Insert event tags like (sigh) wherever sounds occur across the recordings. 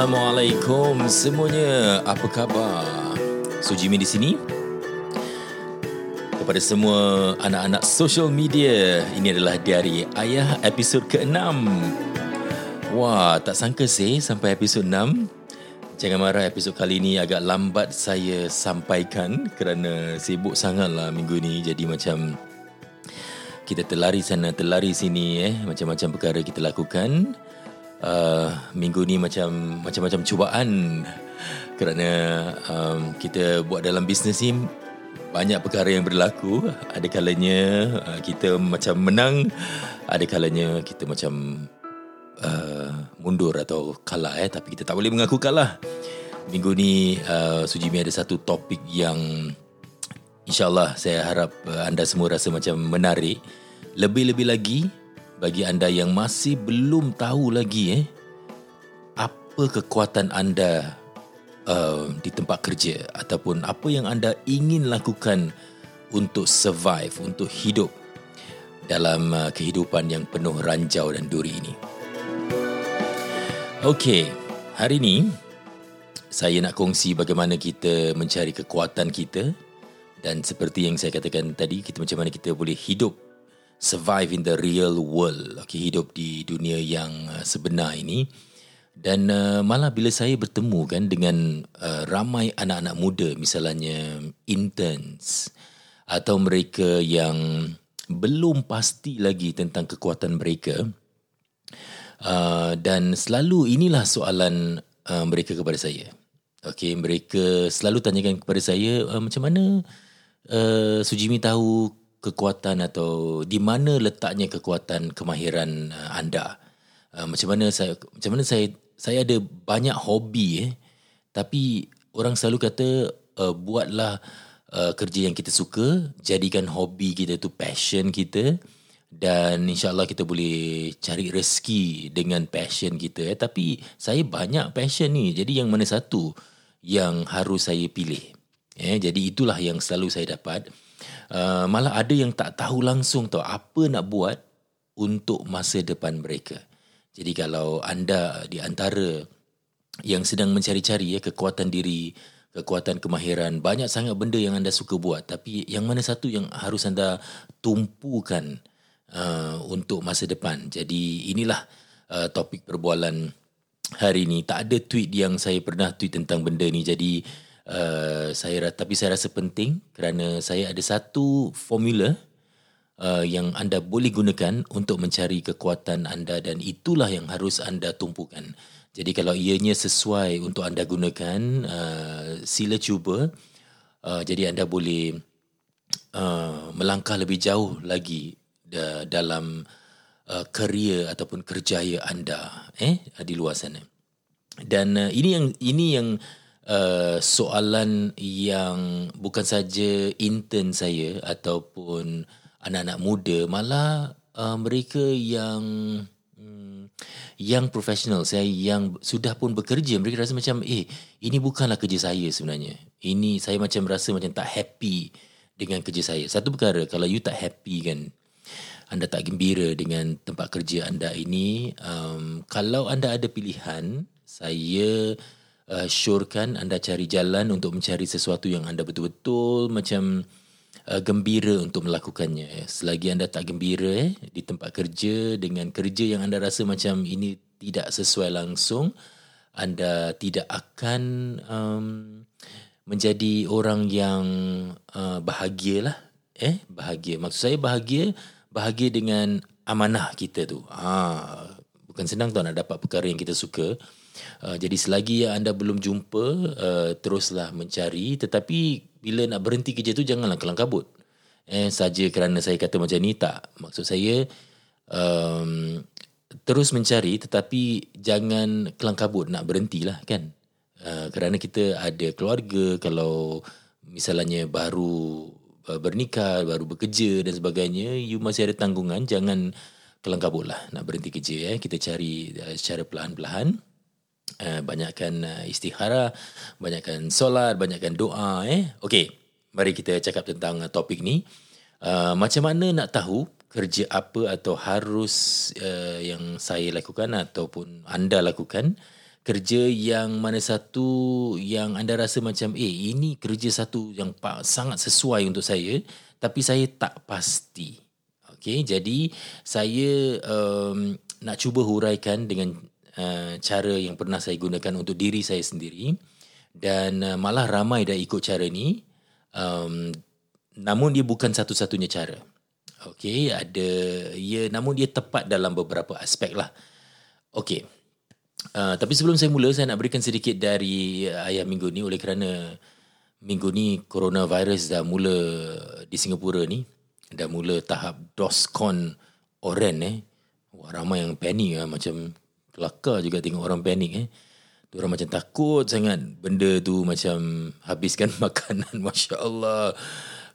Assalamualaikum semuanya. Apa khabar? Sujimi di sini. Kepada semua anak-anak social media, ini adalah Diari Ayah episod ke-6. Wah, tak sangka sih sampai episod 6. Jangan marah episod kali ini agak lambat saya sampaikan kerana sibuk sangatlah minggu ni jadi macam kita terlari sana terlari sini eh macam-macam perkara kita lakukan uh, minggu ni macam macam-macam cubaan. Kerana um, kita buat dalam bisnes ni banyak perkara yang berlaku. Ada kalanya uh, kita macam menang. Ada kalanya kita macam uh, mundur atau kalah eh. Tapi kita tak boleh mengaku kalah. Minggu ni uh, Sujimi ada satu topik yang insyaallah saya harap uh, anda semua rasa macam menarik. Lebih-lebih lagi bagi anda yang masih belum tahu lagi eh apa kekuatan anda uh, di tempat kerja ataupun apa yang anda ingin lakukan untuk survive untuk hidup dalam uh, kehidupan yang penuh ranjau dan duri ini. Okey, hari ini saya nak kongsi bagaimana kita mencari kekuatan kita dan seperti yang saya katakan tadi kita macam mana kita boleh hidup survive in the real world okay, hidup di dunia yang uh, sebenar ini. Dan uh, malah bila saya bertemu kan dengan uh, ramai anak-anak muda misalnya interns atau mereka yang belum pasti lagi tentang kekuatan mereka uh, dan selalu inilah soalan uh, mereka kepada saya. Okay, mereka selalu tanyakan kepada saya uh, macam mana uh, Sujimi tahu kekuatan atau di mana letaknya kekuatan kemahiran uh, anda? Uh, macam mana saya macam mana saya saya ada banyak hobi eh. Tapi orang selalu kata uh, buatlah uh, kerja yang kita suka jadikan hobi kita tu passion kita dan insyaallah kita boleh cari rezeki dengan passion kita eh. Tapi saya banyak passion ni jadi yang mana satu yang harus saya pilih eh. Jadi itulah yang selalu saya dapat uh, malah ada yang tak tahu langsung tahu apa nak buat untuk masa depan mereka. Jadi kalau anda di antara yang sedang mencari-cari ya kekuatan diri, kekuatan kemahiran, banyak sangat benda yang anda suka buat tapi yang mana satu yang harus anda tumpukan uh, untuk masa depan. Jadi inilah uh, topik perbualan hari ini. Tak ada tweet yang saya pernah tweet tentang benda ni. Jadi Uh, saya tapi saya rasa penting kerana saya ada satu formula uh, yang anda boleh gunakan untuk mencari kekuatan anda dan itulah yang harus anda tumpukan. Jadi kalau ianya sesuai untuk anda gunakan, uh, sila cuba. Uh, jadi anda boleh uh, melangkah lebih jauh lagi da- dalam uh, kerja ataupun kerjaya anda eh di luar sana. Dan uh, ini yang ini yang uh, soalan yang bukan saja intern saya ataupun anak-anak muda malah uh, mereka yang um, yang profesional saya yang sudah pun bekerja mereka rasa macam eh ini bukanlah kerja saya sebenarnya. Ini saya macam rasa macam tak happy dengan kerja saya. Satu perkara kalau you tak happy kan anda tak gembira dengan tempat kerja anda ini um, kalau anda ada pilihan saya uh, syorkan anda cari jalan untuk mencari sesuatu yang anda betul-betul macam uh, gembira untuk melakukannya. Selagi anda tak gembira eh, di tempat kerja dengan kerja yang anda rasa macam ini tidak sesuai langsung, anda tidak akan um, menjadi orang yang uh, bahagialah. Eh, bahagia. Maksud saya bahagia, bahagia dengan amanah kita tu. Ha, bukan senang tau nak dapat perkara yang kita suka. Uh, jadi selagi anda belum jumpa uh, teruslah mencari tetapi bila nak berhenti kerja tu janganlah kelang kabut. Eh saja kerana saya kata macam ni tak. Maksud saya um, terus mencari tetapi jangan kelang kabut nak berhentilah kan. Uh, kerana kita ada keluarga kalau misalnya baru uh, bernikah, baru bekerja dan sebagainya, you masih ada tanggungan jangan kelang kabut lah nak berhenti kerja eh. Kita cari uh, secara perlahan-lahan. Uh, banyakkan uh, istihara, banyakkan solat, banyakkan doa eh. Okey, mari kita cakap tentang uh, topik ni. Uh, macam mana nak tahu kerja apa atau harus uh, yang saya lakukan ataupun anda lakukan kerja yang mana satu yang anda rasa macam eh ini kerja satu yang sangat sesuai untuk saya tapi saya tak pasti. Okey, jadi saya um, nak cuba huraikan dengan uh, cara yang pernah saya gunakan untuk diri saya sendiri dan uh, malah ramai dah ikut cara ni. Um, namun dia bukan satu-satunya cara. Okey, ada ya namun dia tepat dalam beberapa aspek lah. Okey. Uh, tapi sebelum saya mula saya nak berikan sedikit dari ayam minggu ni oleh kerana minggu ni coronavirus dah mula di Singapura ni dah mula tahap DOSCON oren eh. Wah ramai yang panik lah macam kelakar juga tengok orang panik eh. Orang macam takut sangat benda tu macam habiskan (laughs) makanan masya-Allah.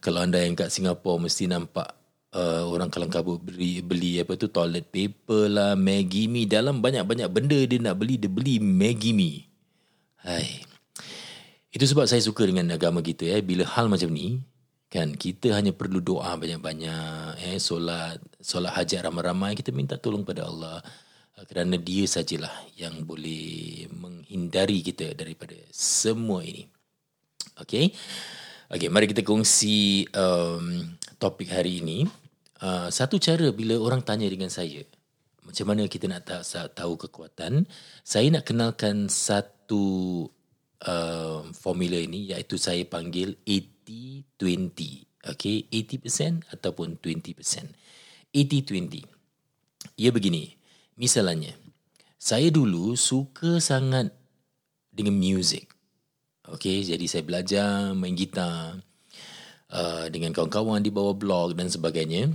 Kalau anda yang kat Singapura mesti nampak uh, orang kalang kabut beli, beli apa tu toilet paper lah, Maggi mee dalam banyak-banyak benda dia nak beli dia beli Maggi mee. Hai. Itu sebab saya suka dengan agama kita eh bila hal macam ni kan kita hanya perlu doa banyak-banyak eh solat solat hajat ramai-ramai kita minta tolong pada Allah kerana dia sajalah yang boleh menghindari kita daripada semua ini. Okey. Okey, mari kita kongsi um, topik hari ini. Uh, satu cara bila orang tanya dengan saya, macam mana kita nak tahu, tahu kekuatan, saya nak kenalkan satu uh, formula ini iaitu saya panggil 80-20. Okay, 80% ataupun 20%. 80-20. Ia begini, misalnya, saya dulu suka sangat dengan music. Okay, jadi saya belajar main gitar uh, dengan kawan-kawan di bawah blog dan sebagainya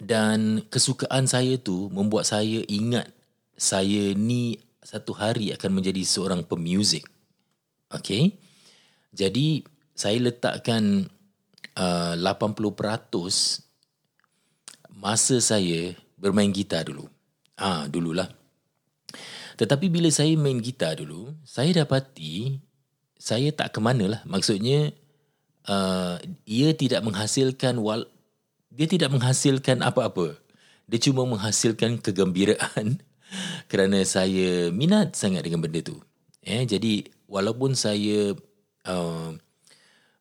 dan kesukaan saya tu membuat saya ingat saya ni satu hari akan menjadi seorang pemuzik. Okay. Jadi saya letakkan uh, 80% masa saya bermain gitar dulu. Ah, dululah. Tetapi bila saya main gitar dulu, saya dapati saya tak ke mana lah. Maksudnya uh, ia tidak menghasilkan wal dia tidak menghasilkan apa-apa. Dia cuma menghasilkan kegembiraan (laughs) kerana saya minat sangat dengan benda tu. Eh, jadi walaupun saya uh,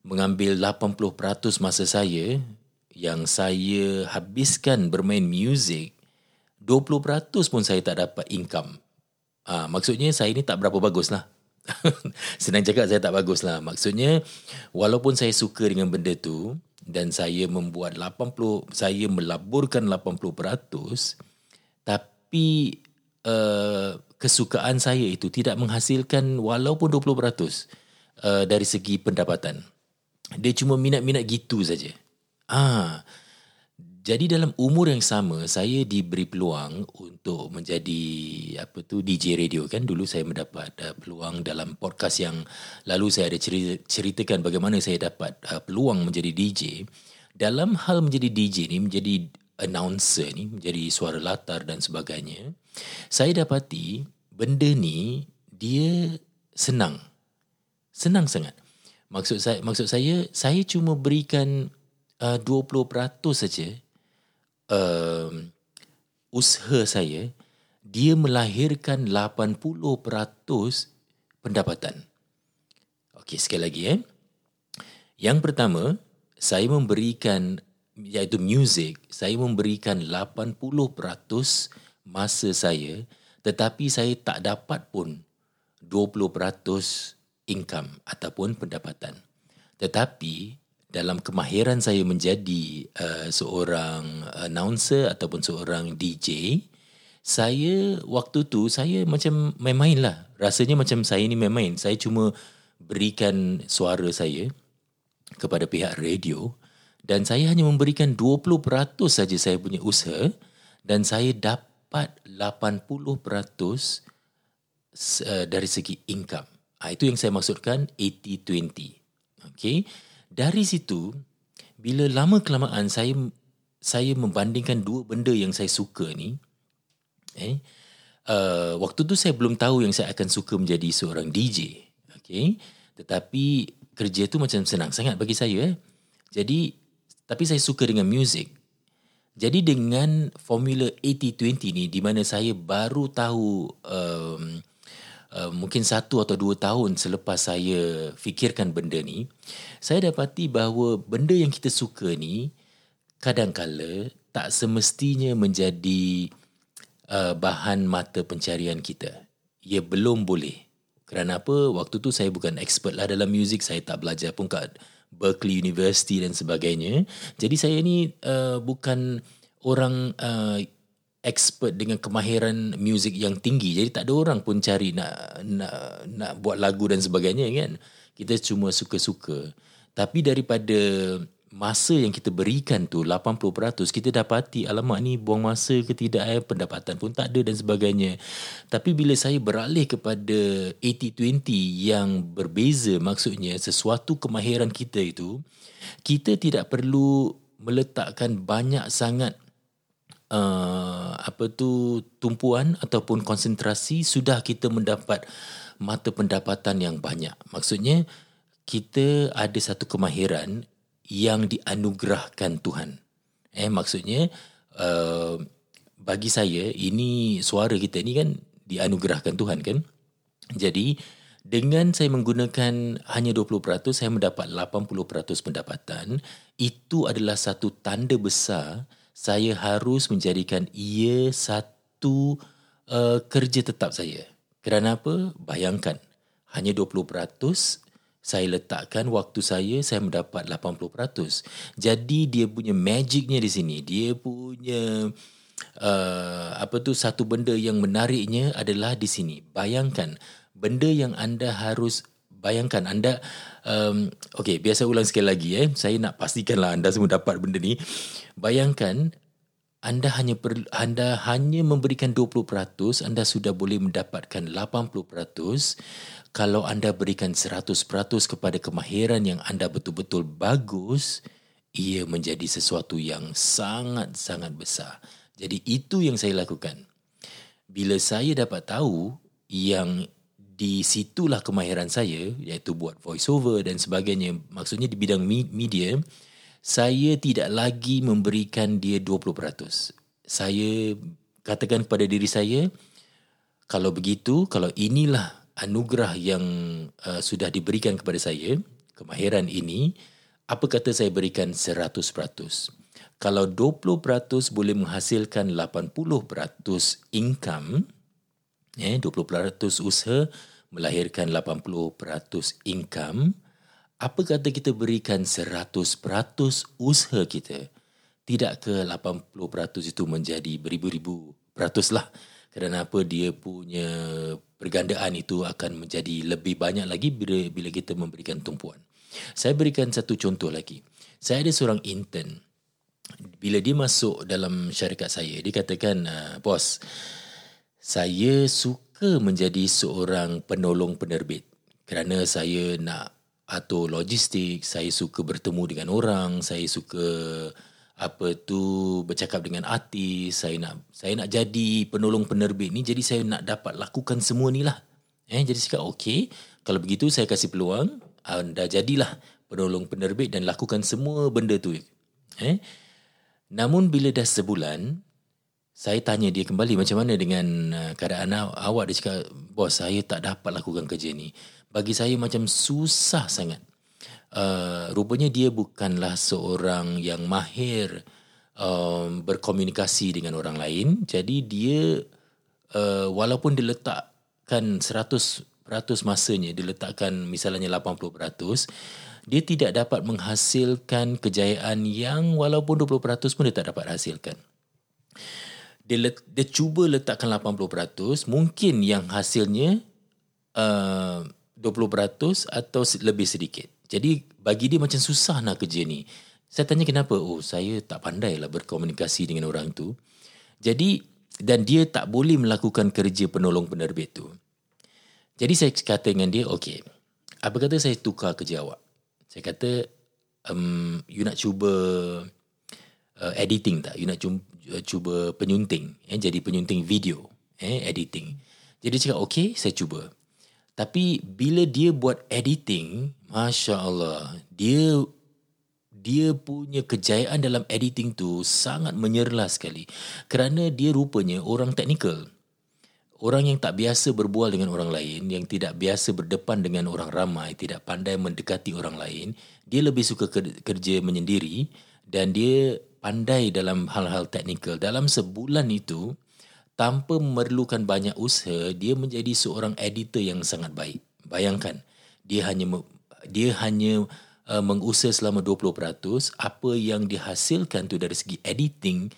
mengambil 80% masa saya yang saya habiskan bermain muzik, 20% pun saya tak dapat income. Ah, maksudnya saya ni tak berapa bagus lah. (laughs) Senang cakap saya tak bagus lah. Maksudnya walaupun saya suka dengan benda tu, dan saya membuat 80 saya melaburkan 80% tapi uh, kesukaan saya itu tidak menghasilkan walaupun 20% uh, dari segi pendapatan dia cuma minat-minat gitu saja ah jadi dalam umur yang sama saya diberi peluang untuk menjadi apa tu DJ radio kan. Dulu saya mendapat uh, peluang dalam podcast yang lalu saya ada ceritakan bagaimana saya dapat uh, peluang menjadi DJ dalam hal menjadi DJ ni menjadi announcer ni menjadi suara latar dan sebagainya saya dapati benda ni dia senang. Senang sangat. Maksud saya maksud saya saya cuma berikan uh, 20% saja uh, usaha saya dia melahirkan 80% pendapatan. Okey, sekali lagi eh. Yang pertama, saya memberikan iaitu music, saya memberikan 80% masa saya tetapi saya tak dapat pun 20% income ataupun pendapatan. Tetapi dalam kemahiran saya menjadi uh, seorang announcer ataupun seorang DJ, saya waktu tu saya macam main-main lah. Rasanya macam saya ni main-main. Saya cuma berikan suara saya kepada pihak radio dan saya hanya memberikan 20% saja saya punya usaha dan saya dapat 80% uh, dari segi income. Ha, itu yang saya maksudkan 80-20. Okay dari situ bila lama kelamaan saya saya membandingkan dua benda yang saya suka ni eh uh, waktu tu saya belum tahu yang saya akan suka menjadi seorang DJ okey? Tetapi kerja tu macam senang sangat bagi saya eh. Jadi tapi saya suka dengan music. Jadi dengan formula 80-20 ni di mana saya baru tahu um, uh, mungkin satu atau dua tahun selepas saya fikirkan benda ni, saya dapati bahawa benda yang kita suka ni kadangkala tak semestinya menjadi uh, bahan mata pencarian kita. Ia belum boleh. Kerana apa? Waktu tu saya bukan expert lah dalam muzik. Saya tak belajar pun kat Berkeley University dan sebagainya. Jadi saya ni uh, bukan orang uh, expert dengan kemahiran muzik yang tinggi. Jadi tak ada orang pun cari nak nak nak buat lagu dan sebagainya kan. Kita cuma suka-suka. Tapi daripada masa yang kita berikan tu 80% kita dapati alamak ni buang masa ke tidak eh pendapatan pun tak ada dan sebagainya tapi bila saya beralih kepada 80-20 yang berbeza maksudnya sesuatu kemahiran kita itu kita tidak perlu meletakkan banyak sangat uh, apa tu tumpuan ataupun konsentrasi sudah kita mendapat mata pendapatan yang banyak maksudnya kita ada satu kemahiran yang dianugerahkan Tuhan. Eh maksudnya uh, bagi saya ini suara kita ni kan dianugerahkan Tuhan kan. Jadi dengan saya menggunakan hanya 20% saya mendapat 80% pendapatan itu adalah satu tanda besar saya harus menjadikan ia satu uh, kerja tetap saya. Kerana apa? Bayangkan hanya 20% saya letakkan waktu saya saya mendapat 80%. Jadi dia punya magicnya di sini. Dia punya uh, apa tu satu benda yang menariknya adalah di sini. Bayangkan benda yang anda harus bayangkan anda um, okey biasa ulang sekali lagi eh. Saya nak pastikanlah anda semua dapat benda ni. Bayangkan anda hanya per, anda hanya memberikan 20%, anda sudah boleh mendapatkan 80% kalau anda berikan 100% kepada kemahiran yang anda betul-betul bagus, ia menjadi sesuatu yang sangat-sangat besar. Jadi itu yang saya lakukan. Bila saya dapat tahu yang di situlah kemahiran saya, iaitu buat voiceover dan sebagainya, maksudnya di bidang media, saya tidak lagi memberikan dia 20%. Saya katakan kepada diri saya, kalau begitu, kalau inilah anugerah yang uh, sudah diberikan kepada saya, kemahiran ini, apa kata saya berikan 100%? Kalau 20% boleh menghasilkan 80% income, eh, 20% usaha melahirkan 80% income, apa kata kita berikan 100% usaha kita? Tidak ke 80% itu menjadi beribu-ribu peratus lah. Kerana apa dia punya pergandaan itu akan menjadi lebih banyak lagi bila, bila kita memberikan tumpuan. Saya berikan satu contoh lagi. Saya ada seorang intern. Bila dia masuk dalam syarikat saya, dia katakan, ah, bos, saya suka menjadi seorang penolong penerbit. Kerana saya nak atur logistik, saya suka bertemu dengan orang, saya suka apa tu bercakap dengan artis saya nak saya nak jadi penolong penerbit ni jadi saya nak dapat lakukan semua ni lah eh jadi saya kata okey kalau begitu saya kasih peluang anda jadilah penolong penerbit dan lakukan semua benda tu eh namun bila dah sebulan saya tanya dia kembali macam mana dengan uh, keadaan awak dia cakap bos saya tak dapat lakukan kerja ni bagi saya macam susah sangat uh, rupanya dia bukanlah seorang yang mahir um, berkomunikasi dengan orang lain. Jadi dia uh, walaupun diletakkan 100% masanya, diletakkan misalnya 80%, dia tidak dapat menghasilkan kejayaan yang walaupun 20% pun dia tak dapat hasilkan. Dia, let, dia cuba letakkan 80%, mungkin yang hasilnya uh, 20% atau lebih sedikit. Jadi bagi dia macam susah nak kerja ni. Saya tanya kenapa? Oh, saya tak pandai lah berkomunikasi dengan orang tu. Jadi, dan dia tak boleh melakukan kerja penolong penerbit tu. Jadi saya kata dengan dia, okay, apa kata saya tukar kerja awak? Saya kata, um, you nak cuba uh, editing tak? You nak cuba, cuba penyunting, eh, jadi penyunting video, eh, editing. Jadi cakap, okay, saya cuba. Tapi bila dia buat editing, Masya Allah, dia dia punya kejayaan dalam editing tu sangat menyerlah sekali. Kerana dia rupanya orang teknikal. orang yang tak biasa berbual dengan orang lain, yang tidak biasa berdepan dengan orang ramai, tidak pandai mendekati orang lain, dia lebih suka kerja menyendiri dan dia pandai dalam hal-hal teknikal. Dalam sebulan itu, tanpa memerlukan banyak usaha, dia menjadi seorang editor yang sangat baik. Bayangkan, dia hanya dia hanya uh, mengusaha selama 20%, apa yang dihasilkan tu dari segi editing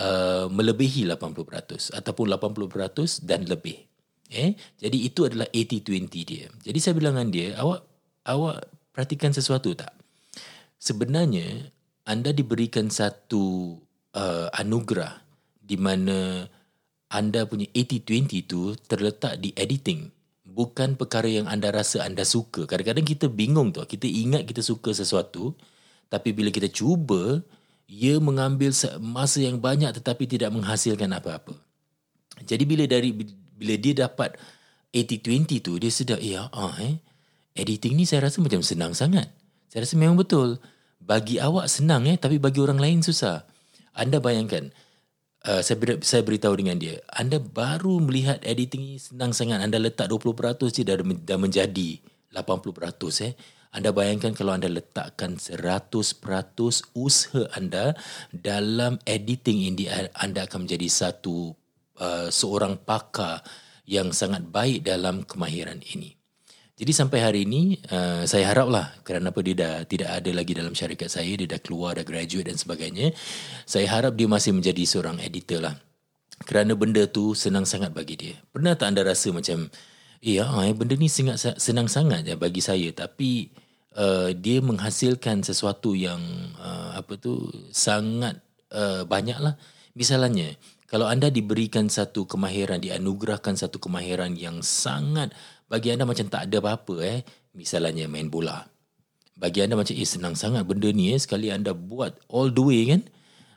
uh, melebihi 80% ataupun 80% dan lebih. Eh, jadi itu adalah 80-20 dia. Jadi saya bilang dengan dia, awak awak perhatikan sesuatu tak? Sebenarnya anda diberikan satu uh, anugerah di mana anda punya 80-20 itu terletak di editing. Bukan perkara yang anda rasa anda suka. Kadang-kadang kita bingung tu. Kita ingat kita suka sesuatu. Tapi bila kita cuba, ia mengambil masa yang banyak tetapi tidak menghasilkan apa-apa. Jadi bila dari bila dia dapat 80-20 tu dia sedar ya ah eh editing ni saya rasa macam senang sangat. Saya rasa memang betul. Bagi awak senang eh tapi bagi orang lain susah. Anda bayangkan uh, saya beri, saya beritahu dengan dia, anda baru melihat editing ni senang sangat. Anda letak 20% je dah dah menjadi 80% eh. Anda bayangkan kalau anda letakkan 100% usaha anda dalam editing ini anda akan menjadi satu uh, seorang pakar yang sangat baik dalam kemahiran ini. Jadi sampai hari ini uh, saya haraplah kerana apa dia dah tidak ada lagi dalam syarikat saya dia dah keluar dah graduate dan sebagainya saya harap dia masih menjadi seorang editor lah kerana benda tu senang sangat bagi dia. Pernah tak anda rasa macam ya eh, benda ni sangat senang sangat je bagi saya tapi uh, dia menghasilkan sesuatu yang uh, apa tu sangat uh, banyaklah misalnya kalau anda diberikan satu kemahiran dianugerahkan satu kemahiran yang sangat bagi anda macam tak ada apa-apa eh misalnya main bola bagi anda macam eh senang sangat benda ni eh sekali anda buat all the way kan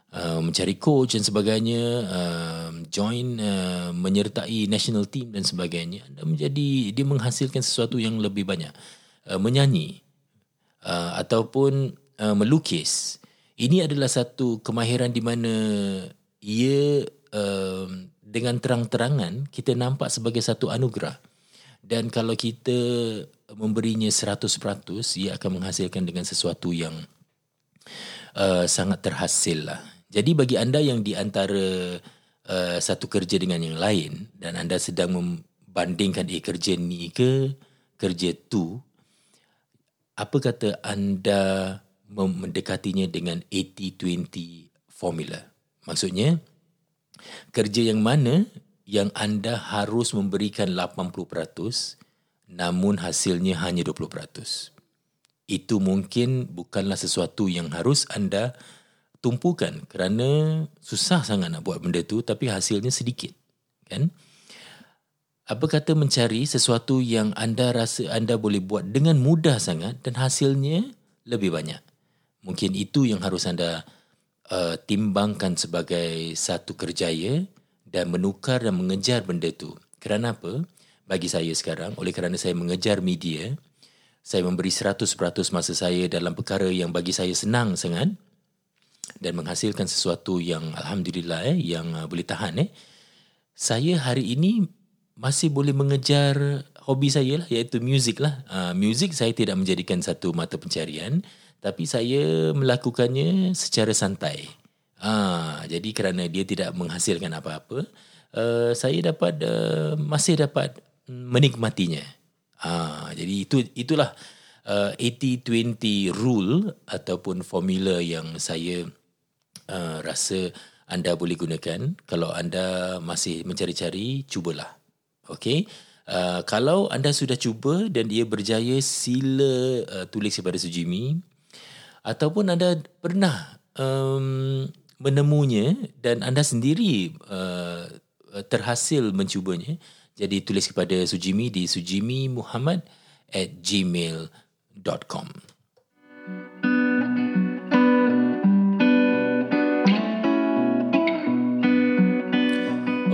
Uh, mencari coach dan sebagainya uh, join uh, menyertai national team dan sebagainya anda menjadi dia menghasilkan sesuatu yang lebih banyak uh, menyanyi uh, ataupun uh, melukis. Ini adalah satu kemahiran di mana ia uh, dengan terang-terangan kita nampak sebagai satu anugerah. Dan kalau kita memberinya 100%, ia akan menghasilkan dengan sesuatu yang uh, sangat terhasil lah. Jadi bagi anda yang di antara uh, satu kerja dengan yang lain dan anda sedang membandingkan eh kerja ni ke kerja tu, apa kata anda mendekatinya dengan 80-20 formula? Maksudnya, kerja yang mana yang anda harus memberikan 80% namun hasilnya hanya 20%. Itu mungkin bukanlah sesuatu yang harus anda tumpukan kerana susah sangat nak buat benda tu tapi hasilnya sedikit. Kan? apa kata mencari sesuatu yang anda rasa anda boleh buat dengan mudah sangat dan hasilnya lebih banyak. Mungkin itu yang harus anda uh, timbangkan sebagai satu kerjaya dan menukar dan mengejar benda itu. Kerana apa? Bagi saya sekarang, oleh kerana saya mengejar media, saya memberi 100% masa saya dalam perkara yang bagi saya senang sangat dan menghasilkan sesuatu yang Alhamdulillah eh, yang uh, boleh tahan. Eh. Saya hari ini masih boleh mengejar hobi saya lah iaitu muzik lah. Uh, muzik saya tidak menjadikan satu mata pencarian tapi saya melakukannya secara santai. Uh, jadi kerana dia tidak menghasilkan apa-apa, uh, saya dapat uh, masih dapat menikmatinya. Uh, jadi itu itulah uh, 80-20 rule ataupun formula yang saya uh, rasa anda boleh gunakan. Kalau anda masih mencari-cari, cubalah. Okey. Uh, kalau anda sudah cuba dan dia berjaya, sila uh, tulis kepada Sujimi. Ataupun anda pernah um, menemunya dan anda sendiri uh, terhasil mencubanya. Jadi tulis kepada Sujimi di sujimimuhammad at gmail.com.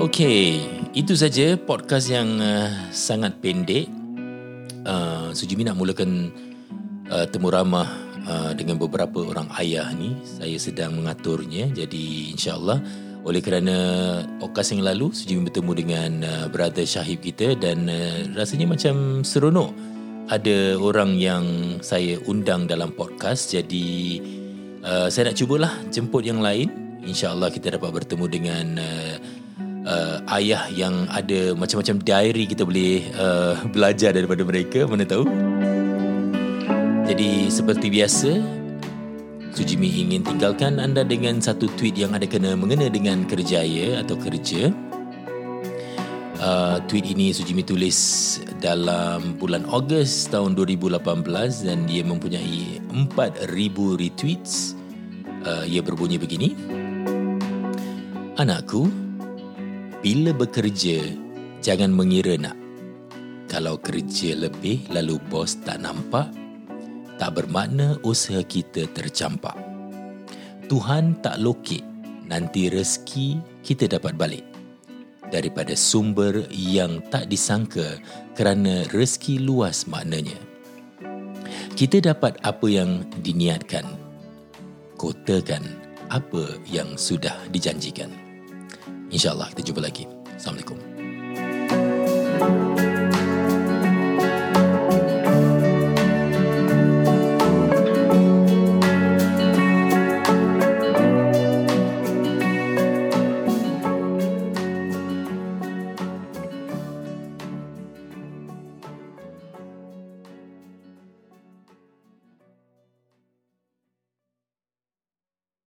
Okay. Itu saja podcast yang uh, sangat pendek. Uh, Sujimi nak mulakan uh, temu ramah uh, dengan beberapa orang ayah ni. Saya sedang mengaturnya. Jadi insyaAllah Oleh kerana okas yang lalu Sujimi bertemu dengan uh, brother Syahib kita dan uh, rasanya macam seronok ada orang yang saya undang dalam podcast jadi uh, saya nak cubalah jemput yang lain insyaallah kita dapat bertemu dengan uh, uh, ayah yang ada macam-macam diary kita boleh uh, (laughs) belajar daripada mereka mana tahu jadi seperti biasa Sujimi ingin tinggalkan anda dengan satu tweet yang ada kena mengena dengan kerjaya atau kerja. Uh, tweet ini Sujimi tulis dalam bulan Ogos tahun 2018 dan dia mempunyai 4000 retweets. Uh, ia berbunyi begini. Anakku, bila bekerja jangan mengira nak. Kalau kerja lebih lalu bos tak nampak, tak bermakna usaha kita tercampak. Tuhan tak lokit, nanti rezeki kita dapat balik. Daripada sumber yang tak disangka kerana rezeki luas maknanya. Kita dapat apa yang diniatkan. Kotakan apa yang sudah dijanjikan. InsyaAllah kita jumpa lagi. Assalamualaikum.